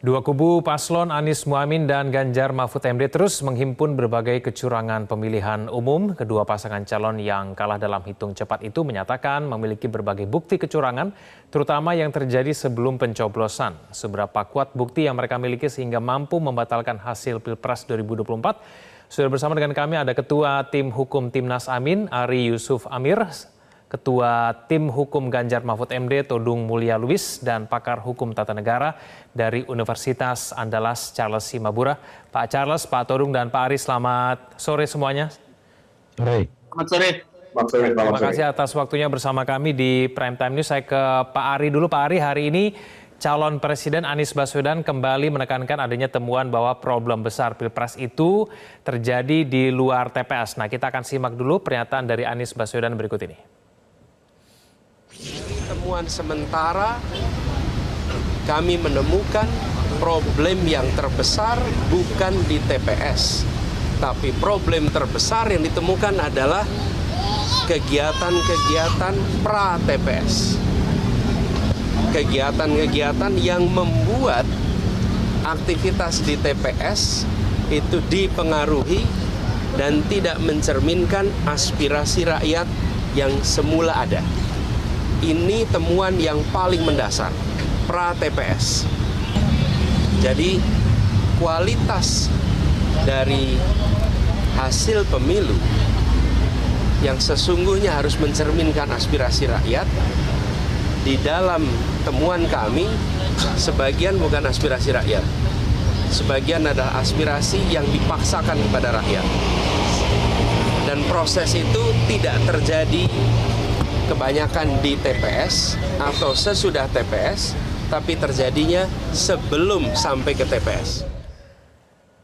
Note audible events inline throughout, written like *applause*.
Dua kubu paslon Anies Muhammad dan Ganjar Mahfud MD terus menghimpun berbagai kecurangan pemilihan umum. Kedua pasangan calon yang kalah dalam hitung cepat itu menyatakan memiliki berbagai bukti kecurangan, terutama yang terjadi sebelum pencoblosan. Seberapa kuat bukti yang mereka miliki sehingga mampu membatalkan hasil Pilpres 2024? Sudah bersama dengan kami ada Ketua Tim Hukum Timnas Amin, Ari Yusuf Amir. Ketua Tim Hukum Ganjar Mahfud MD Todung Mulia Lubis dan pakar hukum tata negara dari Universitas Andalas Charles Simabura. Pak Charles, Pak Todung dan Pak Ari selamat sore semuanya. Sore. Selamat sore. Selamat sore. Terima kasih atas waktunya bersama kami di Prime Time News. Saya ke Pak Ari dulu. Pak Ari, hari ini calon Presiden Anies Baswedan kembali menekankan adanya temuan bahwa problem besar Pilpres itu terjadi di luar TPS. Nah, kita akan simak dulu pernyataan dari Anies Baswedan berikut ini temuan sementara kami menemukan problem yang terbesar bukan di TPS, tapi problem terbesar yang ditemukan adalah kegiatan-kegiatan pra TPS. Kegiatan-kegiatan yang membuat aktivitas di TPS itu dipengaruhi dan tidak mencerminkan aspirasi rakyat yang semula ada ini temuan yang paling mendasar pra TPS. Jadi kualitas dari hasil pemilu yang sesungguhnya harus mencerminkan aspirasi rakyat di dalam temuan kami sebagian bukan aspirasi rakyat sebagian adalah aspirasi yang dipaksakan kepada rakyat dan proses itu tidak terjadi kebanyakan di TPS atau sesudah TPS, tapi terjadinya sebelum sampai ke TPS.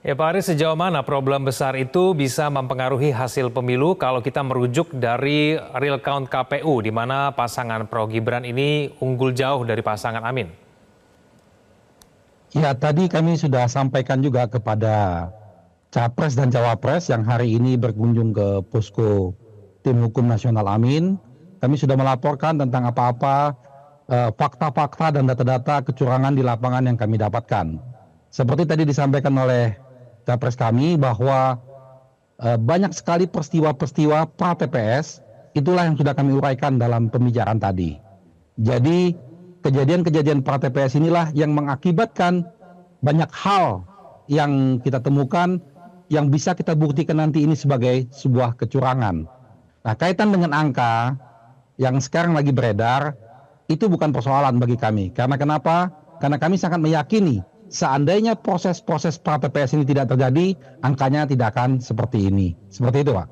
Ya Pak Aris, sejauh mana problem besar itu bisa mempengaruhi hasil pemilu kalau kita merujuk dari real count KPU, di mana pasangan Pro Gibran ini unggul jauh dari pasangan Amin? Ya, tadi kami sudah sampaikan juga kepada Capres dan Cawapres yang hari ini berkunjung ke posko tim hukum nasional Amin kami sudah melaporkan tentang apa-apa eh, fakta-fakta dan data-data kecurangan di lapangan yang kami dapatkan. Seperti tadi disampaikan oleh capres kami bahwa uh, banyak sekali peristiwa-peristiwa pra TPS itulah yang sudah kami uraikan dalam pembicaraan tadi. Jadi kejadian-kejadian pra TPS inilah yang mengakibatkan banyak hal yang kita temukan yang bisa kita buktikan nanti ini sebagai sebuah kecurangan. Nah, kaitan dengan angka, yang sekarang lagi beredar itu bukan persoalan bagi kami. Karena kenapa? Karena kami sangat meyakini seandainya proses-proses pra TPS ini tidak terjadi, angkanya tidak akan seperti ini. Seperti itu, Pak.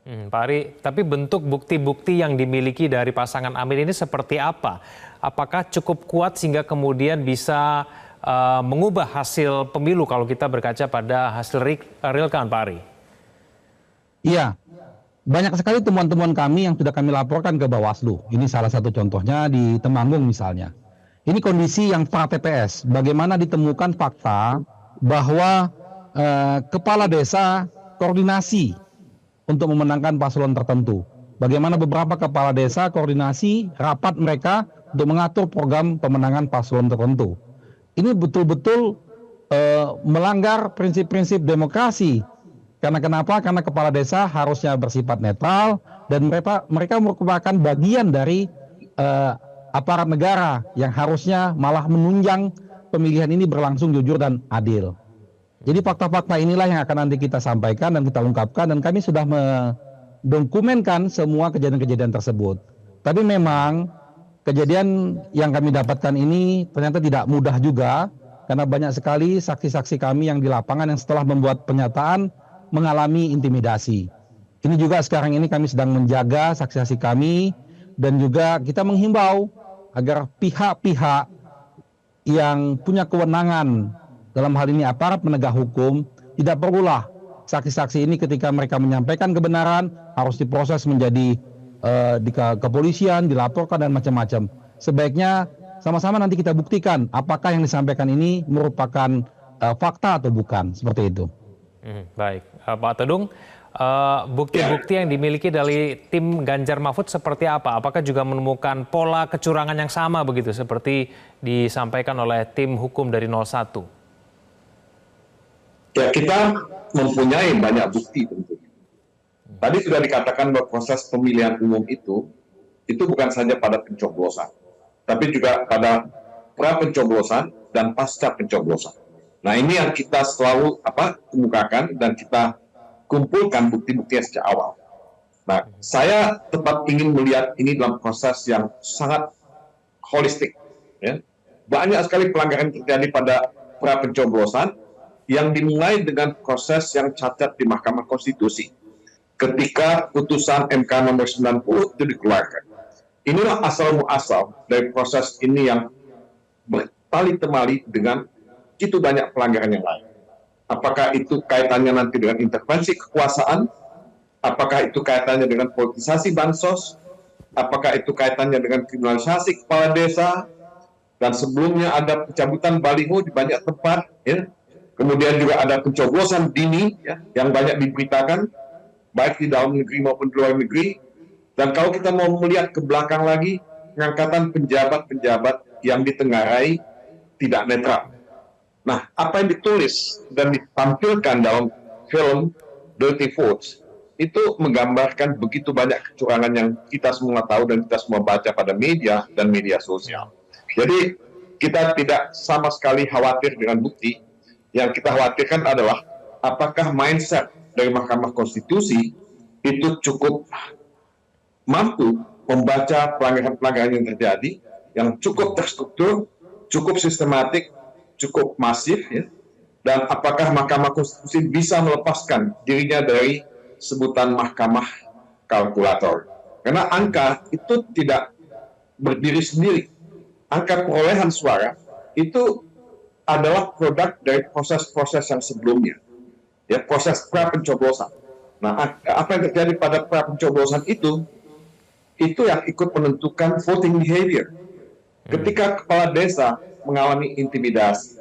Hmm, Pak Ari, tapi bentuk bukti-bukti yang dimiliki dari pasangan Amin ini seperti apa? Apakah cukup kuat sehingga kemudian bisa uh, mengubah hasil pemilu kalau kita berkaca pada hasil real count, Pak Ari? Iya, banyak sekali temuan-temuan kami yang sudah kami laporkan ke Bawaslu. Ini salah satu contohnya di Temanggung misalnya. Ini kondisi yang pra TPS. Bagaimana ditemukan fakta bahwa eh, kepala desa koordinasi untuk memenangkan paslon tertentu. Bagaimana beberapa kepala desa koordinasi rapat mereka untuk mengatur program pemenangan paslon tertentu. Ini betul-betul eh, melanggar prinsip-prinsip demokrasi karena kenapa? Karena kepala desa harusnya bersifat netral dan mereka mereka merupakan bagian dari uh, aparat negara yang harusnya malah menunjang pemilihan ini berlangsung jujur dan adil. Jadi fakta-fakta inilah yang akan nanti kita sampaikan dan kita ungkapkan dan kami sudah mendokumenkan semua kejadian-kejadian tersebut. Tapi memang kejadian yang kami dapatkan ini ternyata tidak mudah juga karena banyak sekali saksi-saksi kami yang di lapangan yang setelah membuat pernyataan mengalami intimidasi. Ini juga sekarang ini kami sedang menjaga saksi-saksi kami dan juga kita menghimbau agar pihak-pihak yang punya kewenangan dalam hal ini aparat penegak hukum tidak perlulah saksi-saksi ini ketika mereka menyampaikan kebenaran harus diproses menjadi uh, di ke kepolisian, dilaporkan dan macam-macam. Sebaiknya sama-sama nanti kita buktikan apakah yang disampaikan ini merupakan uh, fakta atau bukan, seperti itu. Hmm, baik, Pak Tedung, Eh, bukti-bukti yang dimiliki dari tim Ganjar Mahfud seperti apa? Apakah juga menemukan pola kecurangan yang sama begitu seperti disampaikan oleh tim hukum dari 01? Ya kita mempunyai banyak bukti tentunya. Tadi sudah dikatakan bahwa proses pemilihan umum itu itu bukan saja pada pencoblosan, tapi juga pada pra pencoblosan dan pasca pencoblosan. Nah ini yang kita selalu apa kemukakan dan kita kumpulkan bukti-bukti sejak awal. Nah, saya tetap ingin melihat ini dalam proses yang sangat holistik. Ya. Banyak sekali pelanggaran terjadi pada pra pencoblosan yang dimulai dengan proses yang cacat di Mahkamah Konstitusi. Ketika putusan MK nomor 90 itu dikeluarkan. Inilah asal muasal dari proses ini yang bertali temali dengan itu banyak pelanggaran yang lain. Apakah itu kaitannya nanti dengan intervensi kekuasaan, apakah itu kaitannya dengan politisasi bansos, apakah itu kaitannya dengan kriminalisasi kepala desa, dan sebelumnya ada pencabutan baliho di banyak tempat, ya. kemudian juga ada pencoblosan dini ya, yang banyak diberitakan, baik di dalam negeri maupun di luar negeri, dan kalau kita mau melihat ke belakang lagi, pengangkatan penjabat-penjabat yang ditengarai tidak netral Nah, apa yang ditulis dan ditampilkan dalam film Dirty Foods itu menggambarkan begitu banyak kecurangan yang kita semua tahu dan kita semua baca pada media dan media sosial. Jadi kita tidak sama sekali khawatir dengan bukti. Yang kita khawatirkan adalah apakah mindset dari Mahkamah Konstitusi itu cukup mampu membaca pelanggaran-pelanggaran yang terjadi, yang cukup terstruktur, cukup sistematik, cukup masif ya. Dan apakah Mahkamah Konstitusi bisa melepaskan dirinya dari sebutan Mahkamah kalkulator? Karena angka itu tidak berdiri sendiri. Angka perolehan suara itu adalah produk dari proses-proses yang sebelumnya ya proses pra pencoblosan nah apa yang terjadi pada pra pencoblosan itu? Itu yang ikut menentukan voting behavior. Ketika kepala desa mengalami intimidasi.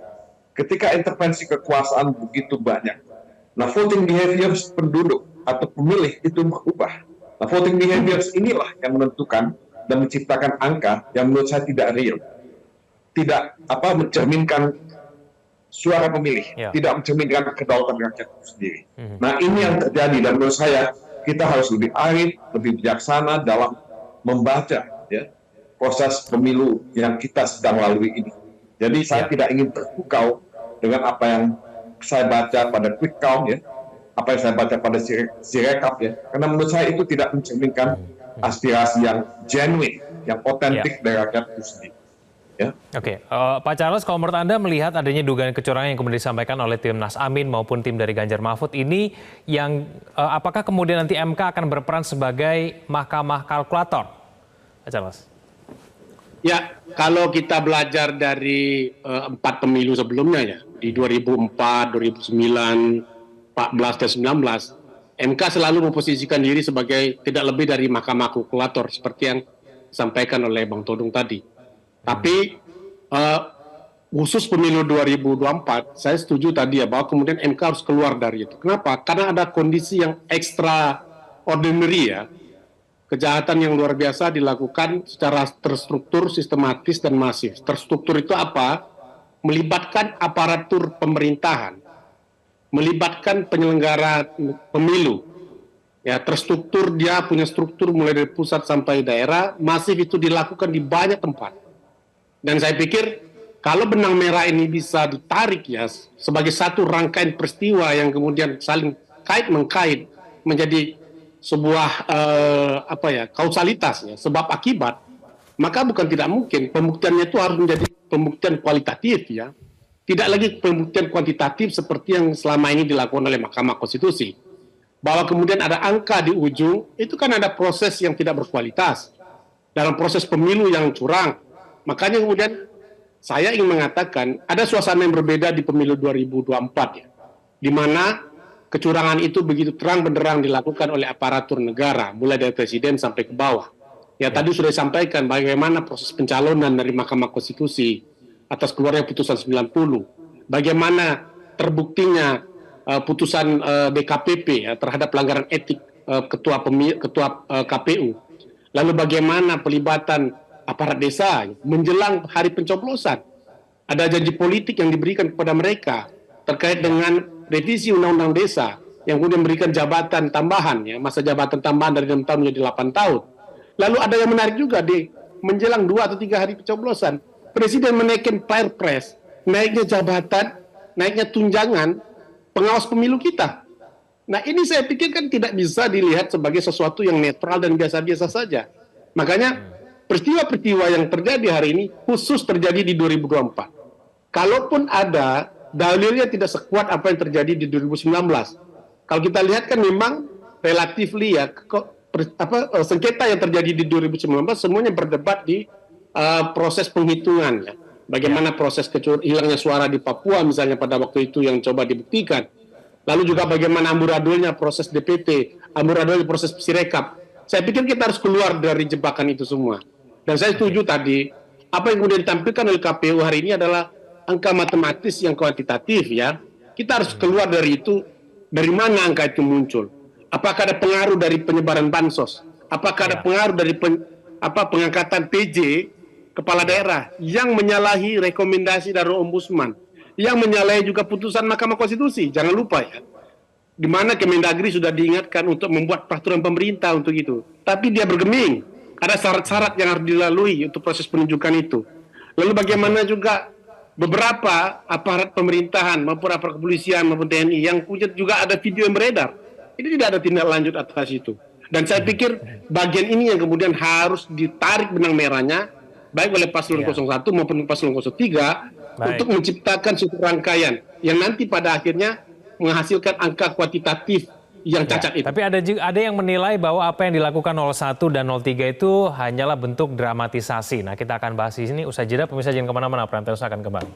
Ketika intervensi kekuasaan begitu banyak. Nah, voting behaviors penduduk atau pemilih itu berubah. Nah, voting behaviors inilah yang menentukan dan menciptakan angka yang menurut saya tidak real. Tidak apa mencerminkan suara pemilih, ya. tidak mencerminkan kedaulatan rakyat itu sendiri. Mm-hmm. Nah, ini yang terjadi dan menurut saya kita harus lebih arif, lebih bijaksana dalam membaca ya proses pemilu yang kita sedang lalui ini. Jadi saya ya. tidak ingin terpukau dengan apa yang saya baca pada quick count ya, apa yang saya baca pada sirekap ya, karena menurut saya itu tidak mencerminkan aspirasi yang genuine, yang otentik ya. dari rakyat itu sendiri. Ya. Oke, uh, Pak Charles, kalau menurut Anda melihat adanya dugaan kecurangan yang kemudian disampaikan oleh tim Nas Amin maupun tim dari Ganjar Mahfud ini, yang uh, apakah kemudian nanti MK akan berperan sebagai mahkamah kalkulator? Pak Charles. Ya, kalau kita belajar dari uh, empat pemilu sebelumnya ya, di 2004, 2009, 14 dan 19, MK selalu memposisikan diri sebagai tidak lebih dari mahkamah kalkulator seperti yang disampaikan oleh Bang Todung tadi. Tapi uh, khusus pemilu 2024, saya setuju tadi ya bahwa kemudian MK harus keluar dari itu. Kenapa? Karena ada kondisi yang extra ordinary ya, kejahatan yang luar biasa dilakukan secara terstruktur, sistematis, dan masif. Terstruktur itu apa? Melibatkan aparatur pemerintahan, melibatkan penyelenggara pemilu. Ya, terstruktur dia punya struktur mulai dari pusat sampai daerah, masif itu dilakukan di banyak tempat. Dan saya pikir kalau benang merah ini bisa ditarik ya sebagai satu rangkaian peristiwa yang kemudian saling kait mengkait menjadi sebuah uh, apa ya kausalitas ya sebab akibat maka bukan tidak mungkin pembuktiannya itu harus menjadi pembuktian kualitatif ya. Tidak lagi pembuktian kuantitatif seperti yang selama ini dilakukan oleh Mahkamah Konstitusi. Bahwa kemudian ada angka di ujung itu kan ada proses yang tidak berkualitas. Dalam proses pemilu yang curang. Makanya kemudian saya ingin mengatakan ada suasana yang berbeda di pemilu 2024 ya. Di mana kecurangan itu begitu terang benderang dilakukan oleh aparatur negara, mulai dari presiden sampai ke bawah. Ya, tadi sudah disampaikan bagaimana proses pencalonan dari Mahkamah Konstitusi atas keluarnya putusan 90. Bagaimana terbuktinya uh, putusan uh, DKPP ya, terhadap pelanggaran etik uh, ketua ketua uh, KPU. Lalu bagaimana pelibatan aparat desa menjelang hari pencoblosan? Ada janji politik yang diberikan kepada mereka terkait dengan revisi undang-undang desa yang kemudian memberikan jabatan tambahan ya masa jabatan tambahan dari 6 tahun menjadi 8 tahun. Lalu ada yang menarik juga di menjelang dua atau tiga hari pencoblosan, Presiden menaikkan perpres, naiknya jabatan, naiknya tunjangan pengawas pemilu kita. Nah ini saya pikir kan tidak bisa dilihat sebagai sesuatu yang netral dan biasa-biasa saja. Makanya peristiwa-peristiwa yang terjadi hari ini khusus terjadi di 2024. Kalaupun ada dalilnya tidak sekuat apa yang terjadi di 2019. Kalau kita lihat kan memang relatif ya kok apa eh, sengketa yang terjadi di 2019 semuanya berdebat di uh, proses penghitungan ya. Bagaimana proses kecur hilangnya suara di Papua misalnya pada waktu itu yang coba dibuktikan. Lalu juga bagaimana amburadulnya proses DPT, amburadulnya proses sirekap. Saya pikir kita harus keluar dari jebakan itu semua. Dan saya setuju tadi, apa yang kemudian ditampilkan oleh KPU hari ini adalah angka matematis yang kuantitatif ya. Kita harus keluar dari itu, dari mana angka itu muncul. Apakah ada pengaruh dari penyebaran bansos? Apakah ada ya. pengaruh dari pen, apa pengangkatan PJ kepala daerah yang menyalahi rekomendasi dari ombudsman, yang menyalahi juga putusan Mahkamah Konstitusi. Jangan lupa ya, di mana Kemendagri sudah diingatkan untuk membuat peraturan pemerintah untuk itu. Tapi dia bergeming, ada syarat-syarat yang harus dilalui untuk proses penunjukan itu. Lalu bagaimana juga beberapa aparat pemerintahan maupun aparat kepolisian maupun TNI yang punya juga ada video yang beredar. Ini tidak ada tindak lanjut atas itu. Dan saya pikir bagian ini yang kemudian harus ditarik benang merahnya baik oleh paslon ya. 01 maupun paslon 03 baik. untuk menciptakan suatu rangkaian yang nanti pada akhirnya menghasilkan angka kuantitatif yang ya, cacat ya, itu. Tapi ada ada yang menilai bahwa apa yang dilakukan 01 dan 03 itu hanyalah bentuk dramatisasi. Nah, kita akan bahas di sini usai jeda pemirsa jangan ke mana-mana, Prantel akan kembali.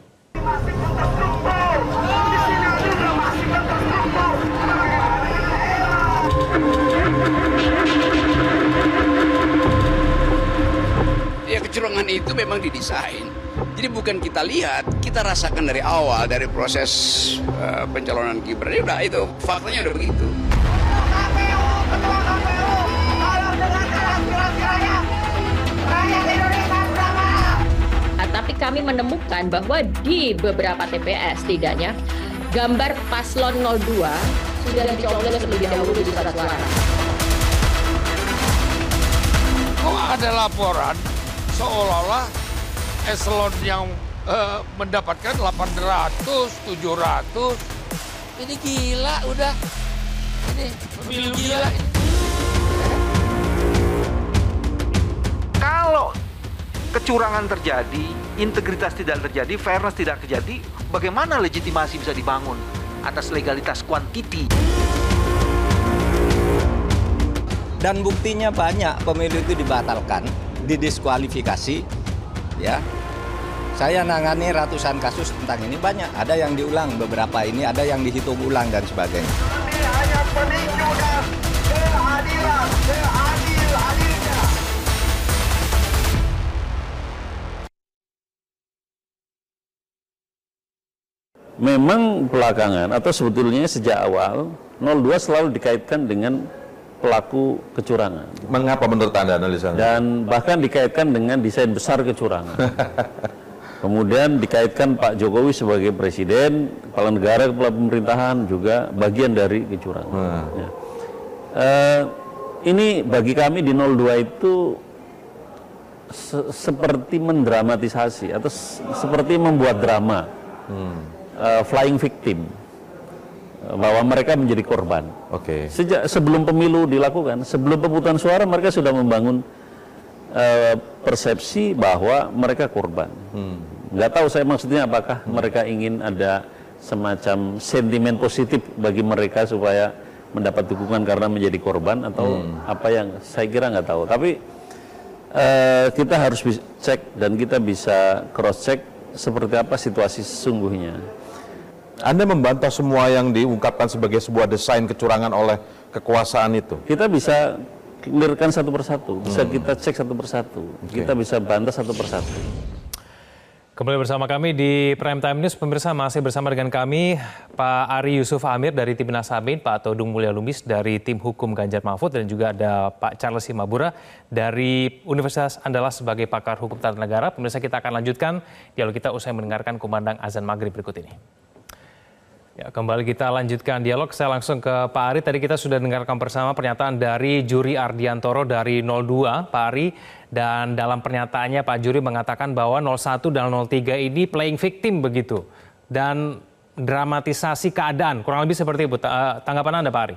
kecurangan itu memang didesain. Jadi bukan kita lihat, kita rasakan dari awal dari proses uh, pencalonan Gibran. Ya udah itu faktanya udah begitu. Ah, tapi kami menemukan bahwa di beberapa TPS tidaknya gambar paslon 02 sudah dicoblos lebih dahulu di surat suara. Kok ada laporan seolah-olah eselon yang uh, mendapatkan 800, 700. Ini gila udah. Ini pemilu gila. Ini. Kalau kecurangan terjadi, integritas tidak terjadi, fairness tidak terjadi, bagaimana legitimasi bisa dibangun atas legalitas kuantiti? Dan buktinya banyak pemilu itu dibatalkan didiskualifikasi ya. Saya nangani ratusan kasus tentang ini. Banyak. Ada yang diulang beberapa ini ada yang dihitung ulang dan sebagainya. Memang belakangan atau sebetulnya sejak awal 02 selalu dikaitkan dengan pelaku kecurangan. Mengapa menurut Anda analisanya? Dan bahkan dikaitkan dengan desain besar kecurangan. *laughs* Kemudian dikaitkan Pak Jokowi sebagai presiden, kepala negara, kepala pemerintahan juga bagian dari kecurangan. Hmm. Ya. Uh, ini bagi kami di 02 itu se seperti mendramatisasi atau seperti membuat drama hmm. uh, flying victim bahwa mereka menjadi korban. Oke. Okay. Sejak sebelum pemilu dilakukan, sebelum pemungutan suara mereka sudah membangun uh, persepsi bahwa mereka korban. Hmm. Nggak tahu saya maksudnya apakah hmm. mereka ingin ada semacam sentimen positif bagi mereka supaya mendapat dukungan karena menjadi korban atau hmm. apa yang saya kira nggak tahu. Tapi uh, kita harus cek dan kita bisa cross check seperti apa situasi sesungguhnya. Anda membantah semua yang diungkapkan sebagai sebuah desain kecurangan oleh kekuasaan itu? Kita bisa clearkan satu persatu, bisa hmm. kita cek satu persatu, okay. kita bisa bantah satu persatu. Kembali bersama kami di Prime Time News, pemirsa masih bersama dengan kami Pak Ari Yusuf Amir dari Tim Amin, Pak Todung Mulya Lumis dari Tim Hukum Ganjar Mahfud, dan juga ada Pak Charles Simabura dari Universitas Andalas sebagai pakar hukum tata negara. Pemirsa kita akan lanjutkan dialog kita usai mendengarkan kumandang azan maghrib berikut ini. Ya, kembali kita lanjutkan dialog. Saya langsung ke Pak Ari. Tadi kita sudah dengarkan bersama pernyataan dari Juri Ardiantoro dari 02, Pak Ari. Dan dalam pernyataannya Pak Juri mengatakan bahwa 01 dan 03 ini playing victim begitu. Dan dramatisasi keadaan, kurang lebih seperti itu. Eh, tanggapan Anda Pak Ari?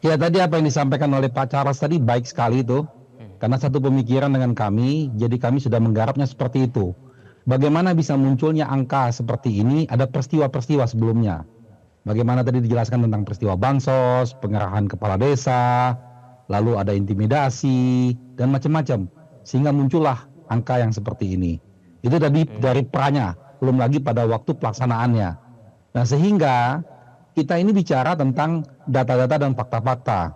Ya tadi apa yang disampaikan oleh Pak Charles tadi baik sekali itu. Karena satu pemikiran dengan kami, jadi kami sudah menggarapnya seperti itu bagaimana bisa munculnya angka seperti ini ada peristiwa-peristiwa sebelumnya. Bagaimana tadi dijelaskan tentang peristiwa bansos, pengerahan kepala desa, lalu ada intimidasi dan macam-macam sehingga muncullah angka yang seperti ini. Itu tadi hmm. dari perannya, belum lagi pada waktu pelaksanaannya. Nah, sehingga kita ini bicara tentang data-data dan fakta-fakta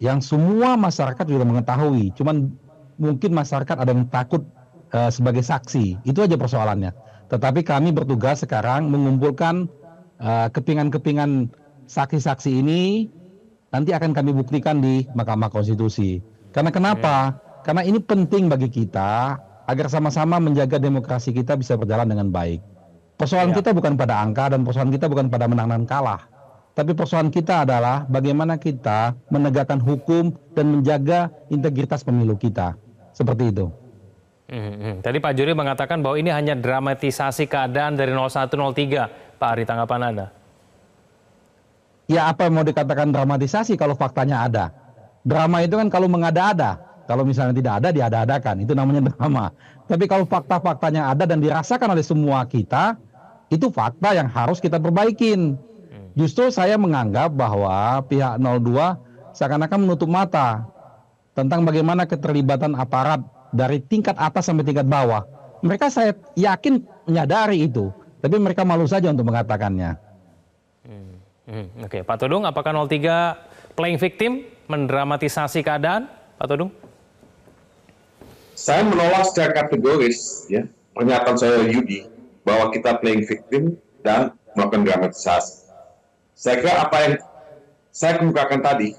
yang semua masyarakat juga mengetahui. Cuman mungkin masyarakat ada yang takut uh, sebagai saksi. Itu aja persoalannya. Tetapi kami bertugas sekarang mengumpulkan uh, kepingan-kepingan saksi-saksi ini nanti akan kami buktikan di Mahkamah Konstitusi. Karena kenapa? Karena ini penting bagi kita agar sama-sama menjaga demokrasi kita bisa berjalan dengan baik. Persoalan ya. kita bukan pada angka dan persoalan kita bukan pada menang dan kalah. Tapi persoalan kita adalah bagaimana kita menegakkan hukum dan menjaga integritas pemilu kita. Seperti itu. Hmm, Tadi Pak Juri mengatakan bahwa ini hanya dramatisasi keadaan dari 0103. Pak Ari, tanggapan Anda? Ya apa mau dikatakan dramatisasi kalau faktanya ada. Drama itu kan kalau mengada-ada. Kalau misalnya tidak ada, diada-adakan. Itu namanya drama. Tapi kalau fakta-faktanya ada dan dirasakan oleh semua kita, itu fakta yang harus kita perbaikin. Hmm. Justru saya menganggap bahwa pihak 02 seakan-akan menutup mata tentang bagaimana keterlibatan aparat dari tingkat atas sampai tingkat bawah. Mereka saya yakin menyadari itu, tapi mereka malu saja untuk mengatakannya. Hmm. Hmm. Oke, Pak Todung, apakah 03 playing victim mendramatisasi keadaan, Pak Todung? Saya menolak secara kategoris ya pernyataan saya Yudi bahwa kita playing victim dan melakukan dramatisasi. Saya kira apa yang saya kemukakan tadi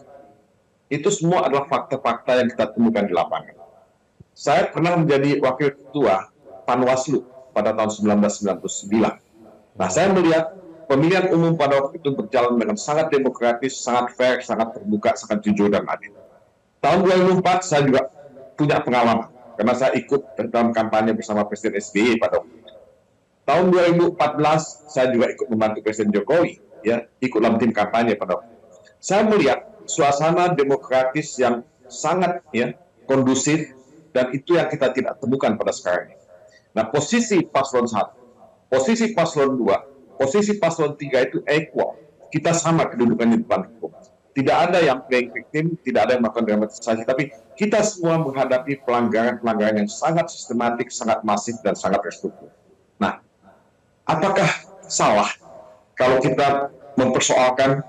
itu semua adalah fakta-fakta yang kita temukan di lapangan saya pernah menjadi wakil ketua Panwaslu pada tahun 1999. Nah, saya melihat pemilihan umum pada waktu itu berjalan dengan sangat demokratis, sangat fair, sangat terbuka, sangat jujur dan adil. Tahun 2004 saya juga punya pengalaman karena saya ikut dalam kampanye bersama Presiden SBY pada waktu itu. Tahun 2014 saya juga ikut membantu Presiden Jokowi, ya, ikut dalam tim kampanye pada waktu itu. Saya melihat suasana demokratis yang sangat ya kondusif, dan itu yang kita tidak temukan pada sekarang ini. Nah, posisi paslon 1, posisi paslon 2, posisi paslon 3 itu equal. Kita sama kedudukan di depan hukum. Tidak ada yang playing victim, tidak ada yang melakukan dramatisasi, tapi kita semua menghadapi pelanggaran-pelanggaran yang sangat sistematik, sangat masif, dan sangat terstruktur. Nah, apakah salah kalau kita mempersoalkan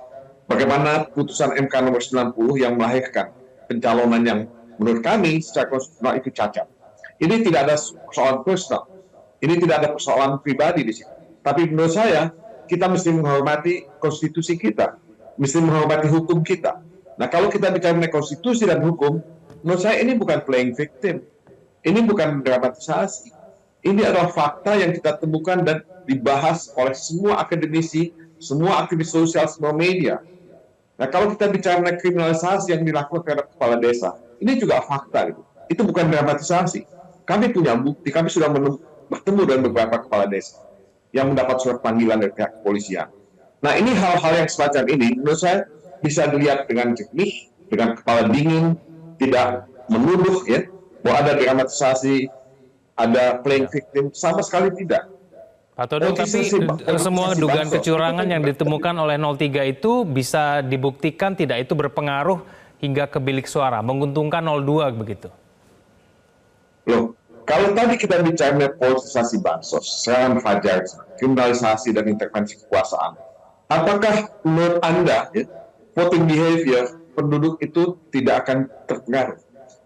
bagaimana putusan MK nomor 90 yang melahirkan pencalonan yang menurut kami secara konstitusional itu cacat. Ini tidak ada persoalan personal, ini tidak ada persoalan pribadi di sini. Tapi menurut saya kita mesti menghormati konstitusi kita, mesti menghormati hukum kita. Nah kalau kita bicara mengenai konstitusi dan hukum, menurut saya ini bukan playing victim, ini bukan dramatisasi. Ini adalah fakta yang kita temukan dan dibahas oleh semua akademisi, semua aktivis sosial, semua media. Nah kalau kita bicara mengenai kriminalisasi yang dilakukan terhadap kepala desa, ini juga fakta gitu. Itu bukan dramatisasi. Kami punya bukti, kami sudah bertemu dengan beberapa kepala desa yang mendapat surat panggilan dari pihak kepolisian. Nah ini hal-hal yang semacam ini menurut saya bisa dilihat dengan jernih, dengan kepala dingin, tidak menuduh ya bahwa ada dramatisasi, ada playing victim, sama sekali tidak. Todong, tapi semua dugaan kecurangan yang ditemukan oleh 03 itu bisa dibuktikan tidak itu berpengaruh hingga ke bilik suara, menguntungkan 02 begitu? Loh, kalau tadi kita bicara politisasi bansos, serangan fajar, kriminalisasi dan intervensi kekuasaan, apakah menurut Anda ya, voting behavior penduduk itu tidak akan terpengaruh?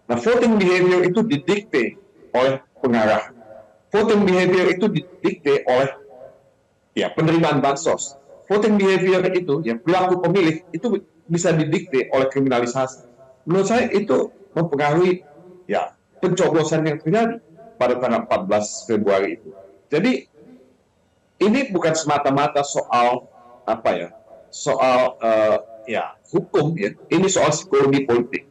Nah, voting behavior itu didikte oleh pengarah, voting behavior itu didikte oleh ya penerimaan bansos. Voting behavior itu, ya perilaku pemilih itu bisa didikte oleh kriminalisasi. Menurut saya itu mempengaruhi ya pencoblosan yang terjadi pada tanggal 14 Februari itu. Jadi ini bukan semata-mata soal apa ya, soal uh, ya hukum ya. Ini soal psikologi politik.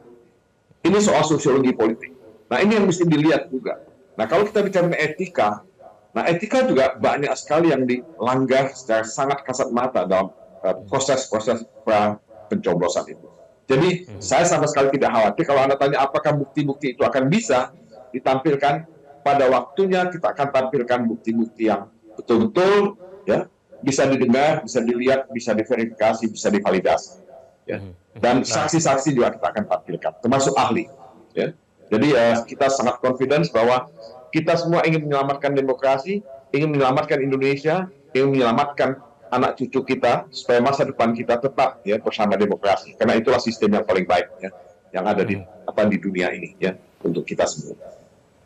Ini soal sosiologi politik. Nah ini yang mesti dilihat juga. Nah kalau kita bicara etika, nah etika juga banyak sekali yang dilanggar secara sangat kasat mata dalam eh, proses-proses uh, pencoblosan itu. Jadi hmm. saya sama sekali tidak khawatir kalau anda tanya apakah bukti-bukti itu akan bisa ditampilkan pada waktunya kita akan tampilkan bukti-bukti yang betul-betul ya bisa didengar, bisa dilihat, bisa diverifikasi, bisa divalidasi. Ya. Hmm. Dan saksi-saksi juga kita akan tampilkan, termasuk ahli. Ya. Jadi uh, kita sangat confidence bahwa kita semua ingin menyelamatkan demokrasi, ingin menyelamatkan Indonesia, ingin menyelamatkan anak cucu kita supaya masa depan kita tetap ya bersama demokrasi. Karena itulah sistem yang paling baik ya yang ada di hmm. apa di dunia ini ya untuk kita semua.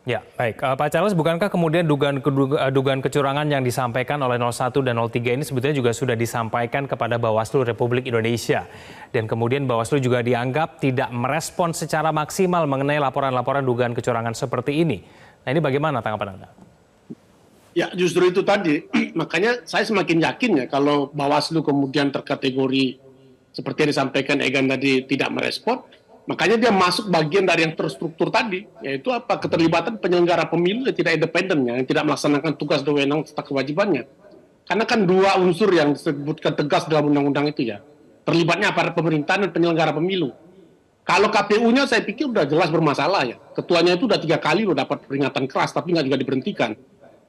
Ya, baik. Uh, Pak Charles, bukankah kemudian dugaan, eh, dugaan kecurangan yang disampaikan oleh 01 dan 03 ini sebetulnya juga sudah disampaikan kepada Bawaslu Republik Indonesia. Dan kemudian Bawaslu juga dianggap tidak merespon secara maksimal mengenai laporan-laporan dugaan kecurangan seperti ini. Nah ini bagaimana tanggapan Anda? Ya justru itu tadi, *clears throat* makanya saya semakin yakin ya kalau Bawaslu kemudian terkategori seperti yang disampaikan Egan tadi tidak merespon, Makanya dia masuk bagian dari yang terstruktur tadi, yaitu apa keterlibatan penyelenggara pemilu yang tidak independen, yang tidak melaksanakan tugas dan wewenang serta kewajibannya. Karena kan dua unsur yang disebutkan tegas dalam undang-undang itu ya, terlibatnya aparat pemerintahan dan penyelenggara pemilu. Kalau KPU-nya saya pikir sudah jelas bermasalah ya. Ketuanya itu sudah tiga kali loh dapat peringatan keras, tapi nggak juga diberhentikan.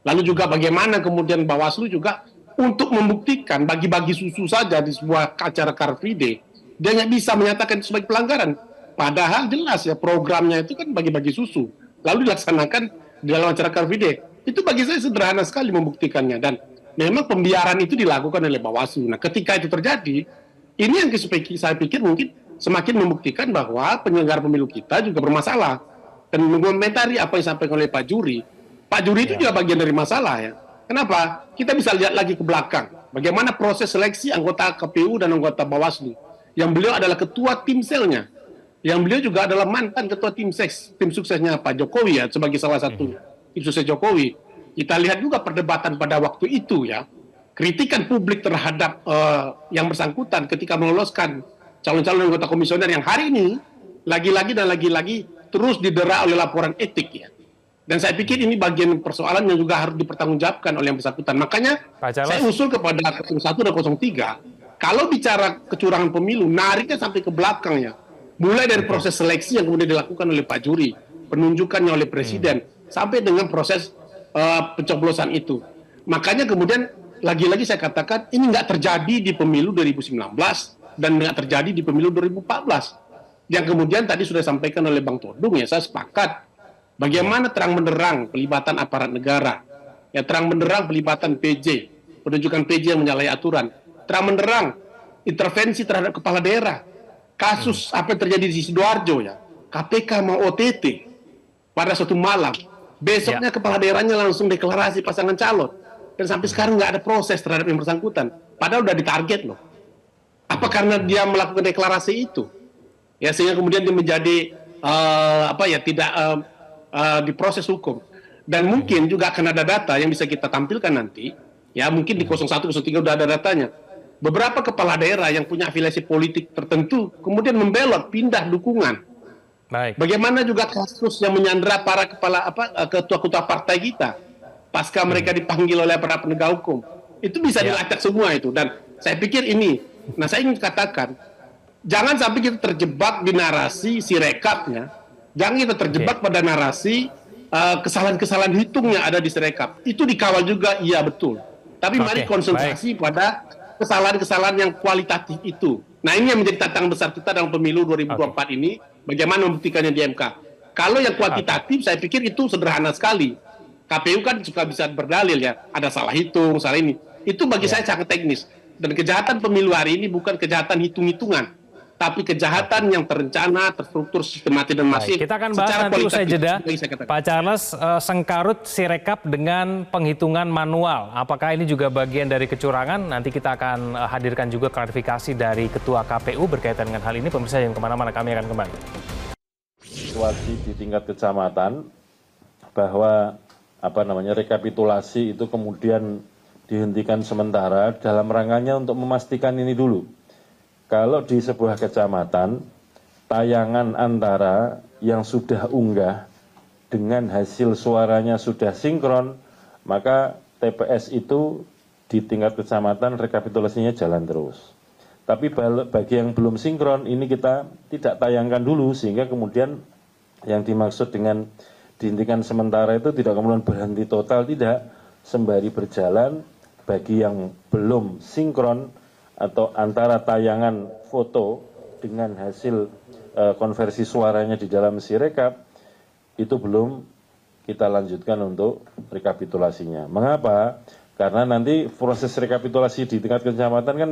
Lalu juga bagaimana kemudian Bawaslu juga untuk membuktikan bagi-bagi susu saja di sebuah acara Car Free Day, dia nggak bisa menyatakan sebagai pelanggaran Padahal jelas ya programnya itu kan bagi-bagi susu. Lalu dilaksanakan di dalam acara Car Free Day. Itu bagi saya sederhana sekali membuktikannya. Dan memang pembiaran itu dilakukan oleh Bawaslu. Nah ketika itu terjadi, ini yang saya pikir mungkin semakin membuktikan bahwa penyelenggara pemilu kita juga bermasalah. Dan mengomentari apa yang disampaikan oleh Pak Juri. Pak Juri itu ya. juga bagian dari masalah ya. Kenapa? Kita bisa lihat lagi ke belakang. Bagaimana proses seleksi anggota KPU dan anggota Bawaslu. Yang beliau adalah ketua tim selnya yang beliau juga adalah mantan ketua tim sukses tim suksesnya Pak Jokowi ya sebagai salah satu hmm. tim sukses Jokowi. Kita lihat juga perdebatan pada waktu itu ya, kritikan publik terhadap uh, yang bersangkutan ketika meloloskan calon-calon anggota komisioner yang hari ini lagi-lagi dan lagi-lagi terus didera oleh laporan etik ya. Dan saya pikir ini bagian persoalan yang juga harus dipertanggungjawabkan oleh yang bersangkutan. Makanya saya usul kepada 01 dan 03, kalau bicara kecurangan pemilu, nariknya sampai ke belakang ya mulai dari proses seleksi yang kemudian dilakukan oleh Pak Juri, penunjukannya oleh Presiden, hmm. sampai dengan proses uh, pencoblosan itu. Makanya kemudian lagi-lagi saya katakan ini nggak terjadi di pemilu 2019 dan nggak terjadi di pemilu 2014. Yang kemudian tadi sudah disampaikan oleh Bang Todung ya saya sepakat. Bagaimana terang benderang pelibatan aparat negara, ya terang benderang pelibatan PJ, penunjukan PJ yang menyalahi aturan, terang benderang intervensi terhadap kepala daerah, kasus hmm. apa yang terjadi di Sidoarjo ya, KPK mau OTT pada suatu malam, besoknya ya. kepala daerahnya langsung deklarasi pasangan calon, dan sampai sekarang nggak ada proses terhadap yang bersangkutan, padahal udah ditarget loh. Apa karena dia melakukan deklarasi itu, ya sehingga kemudian dia menjadi uh, apa ya tidak uh, uh, diproses hukum. Dan mungkin juga akan ada data yang bisa kita tampilkan nanti, ya mungkin di 01 03 udah ada datanya beberapa kepala daerah yang punya afiliasi politik tertentu kemudian membelot pindah dukungan. Baik. Bagaimana juga kasus yang menyandera para kepala apa eh, ketua-ketua partai kita pasca hmm. mereka dipanggil oleh para penegak hukum. Itu bisa ya. dilacak semua itu dan saya pikir ini. Nah, saya ingin katakan jangan sampai kita terjebak di narasi si rekapnya. Jangan kita terjebak okay. pada narasi eh, kesalahan-kesalahan uh, hitung yang ada di sirekap. Itu dikawal juga iya betul. Tapi okay. mari konsentrasi Baik. pada kesalahan-kesalahan yang kualitatif itu. Nah ini yang menjadi tantangan besar kita dalam pemilu 2024 okay. ini, bagaimana membuktikannya di MK. Kalau yang kuantitatif, okay. saya pikir itu sederhana sekali. KPU kan juga bisa berdalil ya, ada salah hitung, salah ini. Itu bagi yeah. saya sangat teknis. Dan kejahatan pemilu hari ini bukan kejahatan hitung-hitungan. Tapi kejahatan yang terencana, terstruktur, sistematis dan masif. Baik, kita akan bahas secara nanti usai jeda. Pak Charles, eh, sengkarut Sirekap dengan penghitungan manual. Apakah ini juga bagian dari kecurangan? Nanti kita akan eh, hadirkan juga klarifikasi dari Ketua KPU berkaitan dengan hal ini. Pemirsa yang ke mana-mana kami akan kembali. situasi di tingkat kecamatan bahwa apa namanya rekapitulasi itu kemudian dihentikan sementara dalam rangkanya untuk memastikan ini dulu. Kalau di sebuah kecamatan tayangan antara yang sudah unggah dengan hasil suaranya sudah sinkron, maka TPS itu di tingkat kecamatan rekapitulasinya jalan terus. Tapi bagi yang belum sinkron ini kita tidak tayangkan dulu sehingga kemudian yang dimaksud dengan dihentikan sementara itu tidak kemudian berhenti total tidak sembari berjalan bagi yang belum sinkron atau antara tayangan foto dengan hasil eh, konversi suaranya di dalam sirekap itu belum kita lanjutkan untuk rekapitulasinya. Mengapa? Karena nanti proses rekapitulasi di tingkat kecamatan kan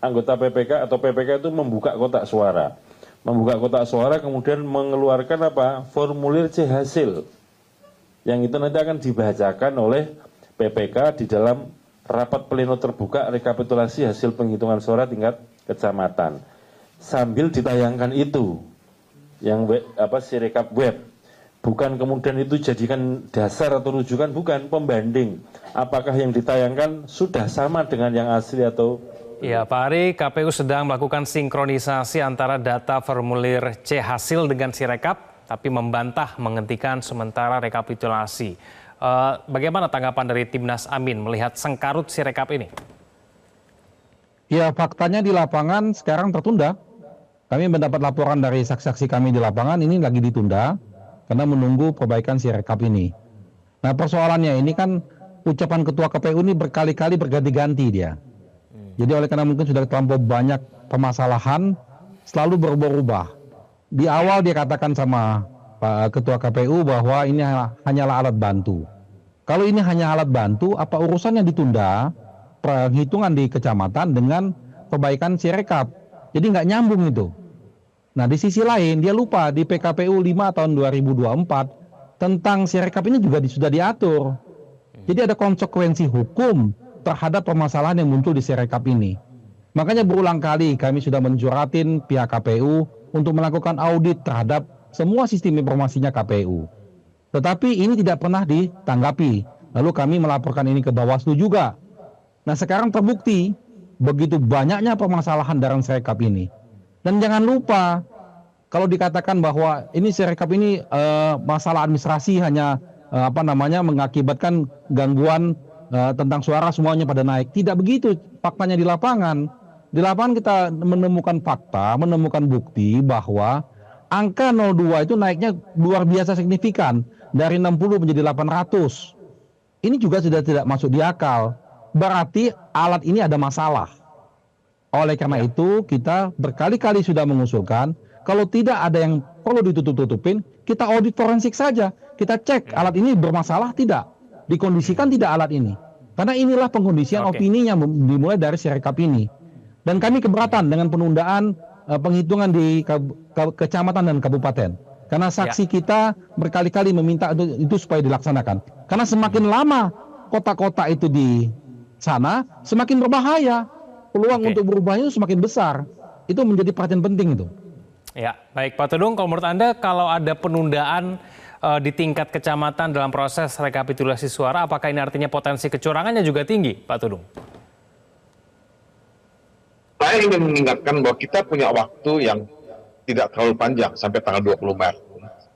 anggota PPK atau PPK itu membuka kotak suara. Membuka kotak suara kemudian mengeluarkan apa? Formulir C hasil. Yang itu nanti akan dibacakan oleh PPK di dalam rapat pleno terbuka rekapitulasi hasil penghitungan suara tingkat kecamatan. Sambil ditayangkan itu yang web, apa sirekap web bukan kemudian itu jadikan dasar atau rujukan bukan pembanding apakah yang ditayangkan sudah sama dengan yang asli atau Ya, Pak Ari, KPU sedang melakukan sinkronisasi antara data formulir C hasil dengan Sirekap, tapi membantah menghentikan sementara rekapitulasi. Eh, bagaimana tanggapan dari Timnas Amin melihat sengkarut Sirekap ini? Ya faktanya di lapangan sekarang tertunda. Kami mendapat laporan dari saksi-saksi kami di lapangan ini lagi ditunda karena menunggu perbaikan si rekap ini. Nah persoalannya ini kan ucapan ketua KPU ini berkali-kali berganti-ganti dia. Jadi oleh karena mungkin sudah terlampau banyak permasalahan selalu berubah-ubah. Di awal dia katakan sama Pak Ketua KPU bahwa ini hanyalah alat bantu. Kalau ini hanya alat bantu, apa urusannya ditunda penghitungan di kecamatan dengan perbaikan sirekap? Jadi nggak nyambung itu. Nah di sisi lain dia lupa di PKPU 5 tahun 2024 tentang sirekap ini juga sudah diatur. Jadi ada konsekuensi hukum terhadap permasalahan yang muncul di sirekap ini. Makanya berulang kali kami sudah mencuratin pihak KPU untuk melakukan audit terhadap semua sistem informasinya KPU. Tetapi ini tidak pernah ditanggapi. Lalu kami melaporkan ini ke Bawaslu juga. Nah sekarang terbukti begitu banyaknya permasalahan dalam sirekap ini. Dan jangan lupa kalau dikatakan bahwa ini sirekap ini eh, masalah administrasi hanya eh, apa namanya mengakibatkan gangguan eh, tentang suara semuanya pada naik. Tidak begitu faktanya di lapangan. Di lapangan kita menemukan fakta, menemukan bukti bahwa angka 02 itu naiknya luar biasa signifikan dari 60 menjadi 800. Ini juga sudah tidak masuk di akal. Berarti alat ini ada masalah. Oleh karena itu kita berkali-kali sudah mengusulkan kalau tidak ada yang perlu ditutup-tutupin, kita audit forensik saja. Kita cek alat ini bermasalah tidak, dikondisikan tidak alat ini. Karena inilah pengkondisian Oke. opininya mem- dimulai dari sirekap ini. Dan kami keberatan dengan penundaan eh, penghitungan di kecamatan dan kabupaten. Karena saksi kita berkali-kali meminta itu, itu supaya dilaksanakan. Karena semakin lama kota-kota itu di sana, semakin berbahaya. Peluang untuk berubahnya itu semakin besar. Itu menjadi perhatian penting itu. Ya, baik Pak Tudung, kalau menurut Anda kalau ada penundaan eh, di tingkat kecamatan dalam proses rekapitulasi suara, apakah ini artinya potensi kecurangannya juga tinggi, Pak Tudung? Saya ingin mengingatkan bahwa kita punya waktu yang tidak terlalu panjang sampai tanggal 20 Maret.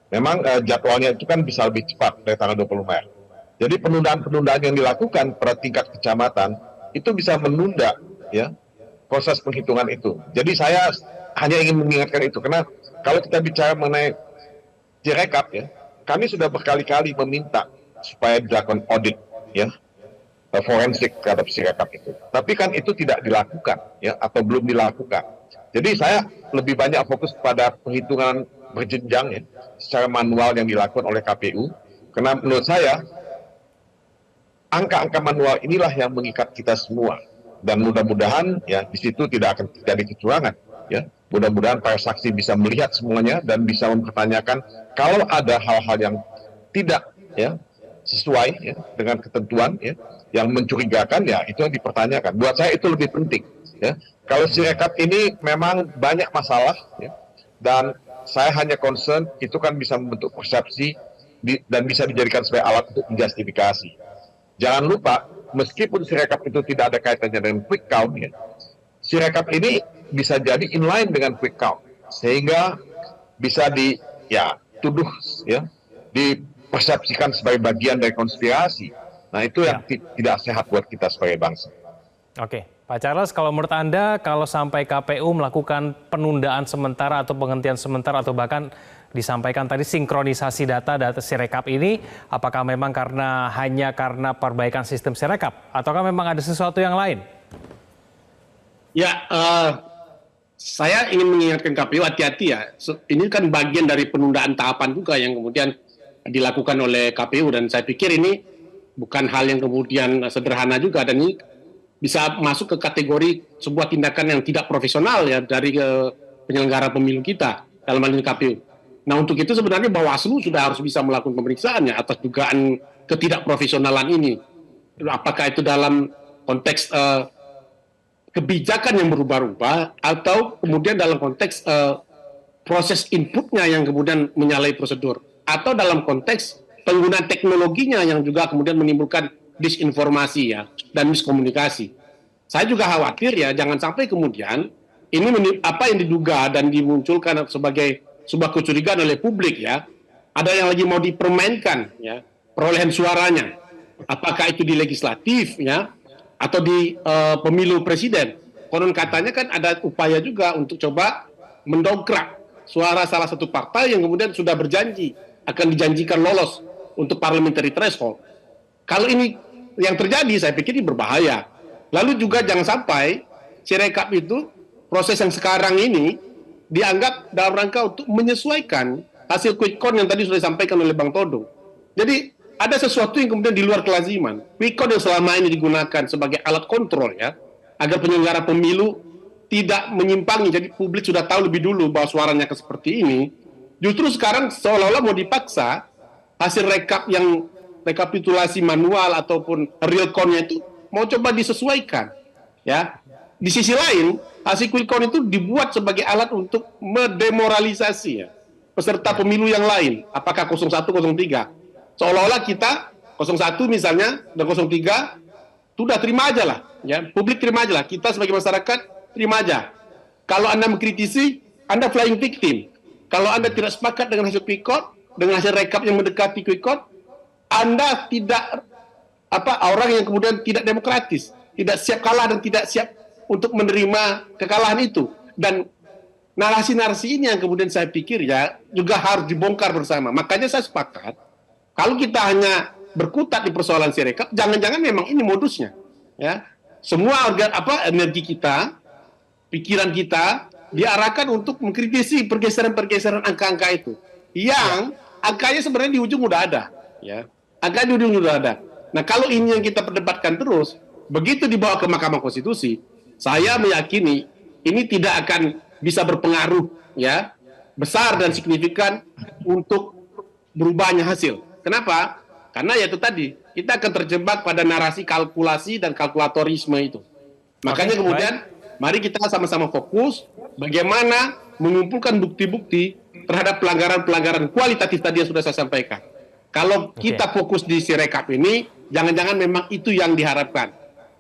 Memang eh, jadwalnya itu kan bisa lebih cepat dari tanggal 20 Maret. Jadi penundaan-penundaan yang dilakukan pada tingkat kecamatan itu bisa menunda ya proses penghitungan itu. Jadi saya hanya ingin mengingatkan itu karena kalau kita bicara mengenai Sirekap ya, kami sudah berkali-kali meminta supaya dilakukan audit ya eh, forensik terhadap Sirekap itu. Tapi kan itu tidak dilakukan ya atau belum dilakukan. Jadi saya lebih banyak fokus pada penghitungan berjenjang ya secara manual yang dilakukan oleh KPU karena menurut saya angka-angka manual inilah yang mengikat kita semua. Dan mudah-mudahan ya di situ tidak akan terjadi kecurangan. ya. Mudah-mudahan para saksi bisa melihat semuanya dan bisa mempertanyakan kalau ada hal-hal yang tidak ya sesuai ya, dengan ketentuan ya yang mencurigakan ya itu yang dipertanyakan. Buat saya itu lebih penting ya kalau sirekap ini memang banyak masalah ya. Dan saya hanya concern itu kan bisa membentuk persepsi di, dan bisa dijadikan sebagai alat untuk menjustifikasi. Jangan lupa meskipun sirekap itu tidak ada kaitannya dengan quick count ya sirekap ini bisa jadi inline dengan quick count. Sehingga bisa di ya tuduh ya dipersepsikan sebagai bagian dari konspirasi. Nah itu yang tidak sehat buat kita sebagai bangsa. Oke, Pak Charles, kalau menurut Anda, kalau sampai KPU melakukan penundaan sementara atau penghentian sementara atau bahkan disampaikan tadi sinkronisasi data data Sirekap ini, apakah memang karena hanya karena perbaikan sistem Sirekap, ataukah memang ada sesuatu yang lain? Ya, uh, saya ingin mengingatkan KPU hati-hati ya. Ini kan bagian dari penundaan tahapan juga yang kemudian dilakukan oleh KPU dan saya pikir ini bukan hal yang kemudian sederhana juga dan ini bisa masuk ke kategori sebuah tindakan yang tidak profesional ya dari uh, penyelenggara pemilu kita dalam hal ini KPU. Nah untuk itu sebenarnya Bawaslu sudah harus bisa melakukan pemeriksaan ya atas dugaan ketidakprofesionalan ini. Apakah itu dalam konteks uh, kebijakan yang berubah-ubah atau kemudian dalam konteks uh, proses inputnya yang kemudian menyalahi prosedur atau dalam konteks penggunaan teknologinya yang juga kemudian menimbulkan disinformasi ya dan miskomunikasi. Saya juga khawatir ya jangan sampai kemudian ini apa yang diduga dan dimunculkan sebagai sebuah kecurigaan oleh publik ya ada yang lagi mau dipermainkan ya perolehan suaranya apakah itu di legislatif ya atau di uh, pemilu presiden. Konon katanya kan ada upaya juga untuk coba mendongkrak suara salah satu partai yang kemudian sudah berjanji akan dijanjikan lolos untuk parliamentary threshold. Kalau ini yang terjadi, saya pikir ini berbahaya. Lalu juga jangan sampai Sirekap itu proses yang sekarang ini dianggap dalam rangka untuk menyesuaikan hasil quick count yang tadi sudah disampaikan oleh Bang Todong. Jadi ada sesuatu yang kemudian di luar kelaziman. Quick count yang selama ini digunakan sebagai alat kontrol ya, agar penyelenggara pemilu tidak menyimpangi. Jadi publik sudah tahu lebih dulu bahwa suaranya seperti ini. Justru sekarang seolah-olah mau dipaksa hasil rekap yang rekapitulasi manual ataupun real count-nya itu mau coba disesuaikan. Ya. Di sisi lain, hasil quick count itu dibuat sebagai alat untuk mendemoralisasi ya peserta pemilu yang lain, apakah 01 03 seolah-olah kita 01 misalnya dan 03 sudah terima aja lah ya publik terima aja lah kita sebagai masyarakat terima aja kalau anda mengkritisi anda flying victim kalau anda tidak sepakat dengan hasil quick count dengan hasil rekap yang mendekati quick count anda tidak apa orang yang kemudian tidak demokratis tidak siap kalah dan tidak siap untuk menerima kekalahan itu dan narasi-narasi ini yang kemudian saya pikir ya juga harus dibongkar bersama makanya saya sepakat kalau kita hanya berkutat di persoalan Sirekap, jangan-jangan memang ini modusnya. Ya, semua organ apa energi kita, pikiran kita diarahkan untuk mengkritisi pergeseran-pergeseran angka-angka itu. Yang angkanya sebenarnya di ujung udah ada, ya. Di ujung udah ada. Nah, kalau ini yang kita perdebatkan terus, begitu dibawa ke Mahkamah Konstitusi, saya meyakini ini tidak akan bisa berpengaruh ya besar dan signifikan untuk berubahnya hasil. Kenapa? Karena ya itu tadi, kita akan terjebak pada narasi kalkulasi dan kalkulatorisme itu. Makanya Oke, kemudian baik. mari kita sama-sama fokus bagaimana mengumpulkan bukti-bukti terhadap pelanggaran-pelanggaran kualitatif tadi yang sudah saya sampaikan. Kalau Oke. kita fokus di Sirekap ini, jangan-jangan memang itu yang diharapkan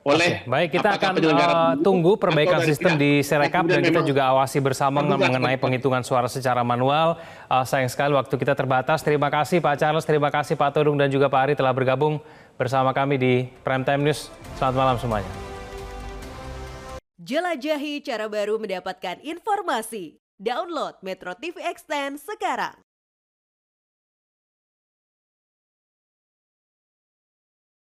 oleh Oke, baik kita akan uh, tunggu perbaikan sistem di Serekap dan kita juga awasi bersama mengenai penghitungan suara secara manual. Uh, sayang sekali waktu kita terbatas. Terima kasih Pak Charles, terima kasih Pak Todung dan juga Pak Ari telah bergabung bersama kami di Prime Time News. Selamat malam semuanya. Jelajahi cara baru mendapatkan informasi. Download Metro TV Extend sekarang.